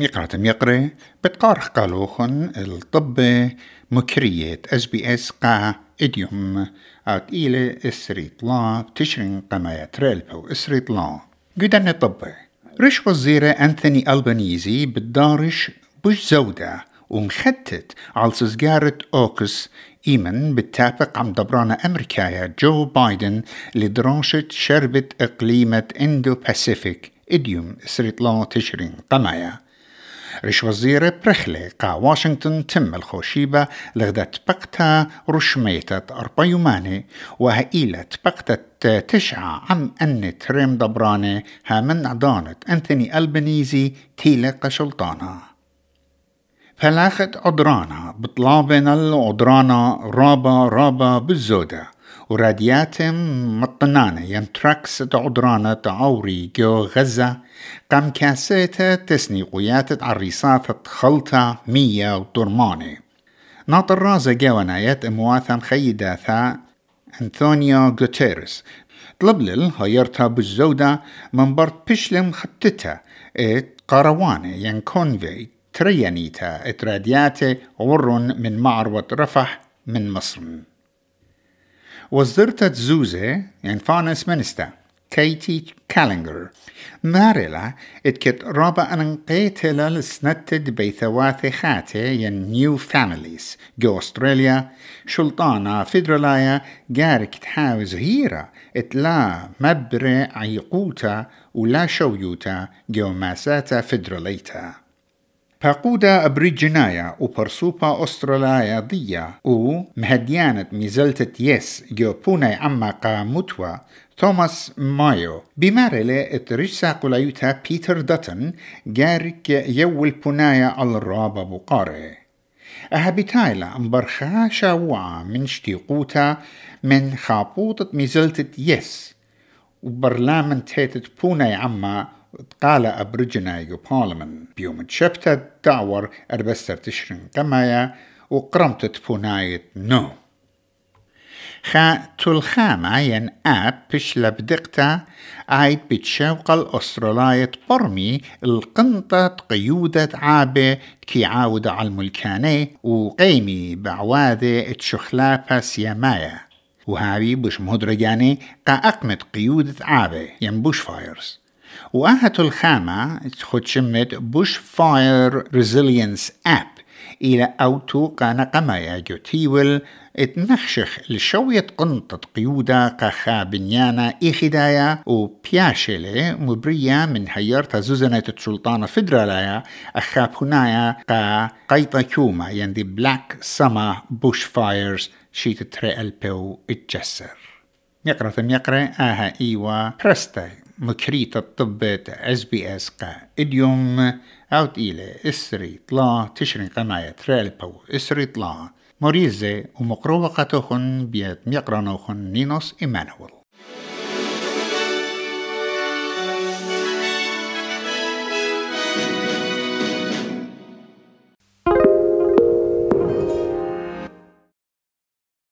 ميقرة ميقرة بتقارخ قالوخن الطب مكرية إس بي إس قا إديوم. اوت إلى إسريت لا تشرين قمايات ريلبو إسريت لا. قدن طب رش وزيرة أنثوني ألبانيزي بالدارش بش زودة ومخدت على سزجارة أوكس. إيمن بالتابق عم دبرانة أمريكايا جو بايدن لدراسة شربة إقليمة إندو باسيفيك إديوم سريت لا تشرين قمايا رش وزير برخلة قا واشنطن تم الخوشيبة لغدا تبقتا رشميتة أربع يوماني وهائلة تبقتا تشعى عم أن تريم دبراني ها من عدانة أنثوني ألبنيزي تيلة قشلطانا فلاخت عدرانا بطلابن العدرانا رابا رابا بالزودة ورادياتم مطنانة ينتركس عدرانة عوري جو غزة قام كاسيتا تسنيقيات عريصات خلطة مية وطرماني ناطر رازة جوانايات امواثم خيداثا أنطونيو غوتيرس طلب لل هيرتا بالزودة من برد بشلم خطتها إت قرواني ين كونفي تريانيتا إت رادياتي ورن من معروة رفح من مصر. وزرت زوزة ين فانس منستا كيتي كالينجر ماريلا اتكت رابا أن قيتلا لسنتد بيثواثي خاتي ين نيو فاميليز جو أستراليا. شلطانة فيدرالايا جارك تحاوز هيرا اتلا مبري عيقوتا ولا شويوتا جو ماساتا فيدراليتا. باقودا أبريجنايا وبرسوبا أستراليا ضيا و مهديانة ميزلتة يس جو بوناي عما قاموتوا توماس مايو بمارلة اترجسا قليوتا بيتر داتن جارك يول بنايا على الرابة بقاري أهبتايلا مبرخا شاوعة من شتيقوتا من خابوطة ميزلتة يس وبرلامن تيتت بوناي عما قال أبرجنا يو بارلمان بيوم تشبتا دعور أربستر تشرين قمايا وقرمت بونايت نو. خا تلخامة ين آب بش لبدقتا عايد بتشوق الأسترالية برمي القنطة قيودة عابة كي عاود على الملكاني وقيمي بعواذة تشخلافة سيامايا. وهاوي بش مهدرجاني قا أقمت قيودة عابة ين بوش فايرز. وآهة الخامة خد شمت بوش فاير ريزيلينس اب إلى أوتو قانا قمايا جوتيول اتنخشخ لشوية قنطة قيودة قخا بنيانا إخدايا وبياشلة مبرية من هيرتا زوزنة السلطانة فدرالايا أخاب هنايا قا قيطة كوما يندي بلاك سما بوش فايرز شيت تري البيو إتجسر. يقرأ ثم يقرأ آها إيوا برستي مكريت الطب إس قا إديوم أوت إلى اسري طلا تشرين قماية تريل بو اسري طلا موريزي ومقروبة قطوخن بيت ميقرانوخن نينوس إيمانويل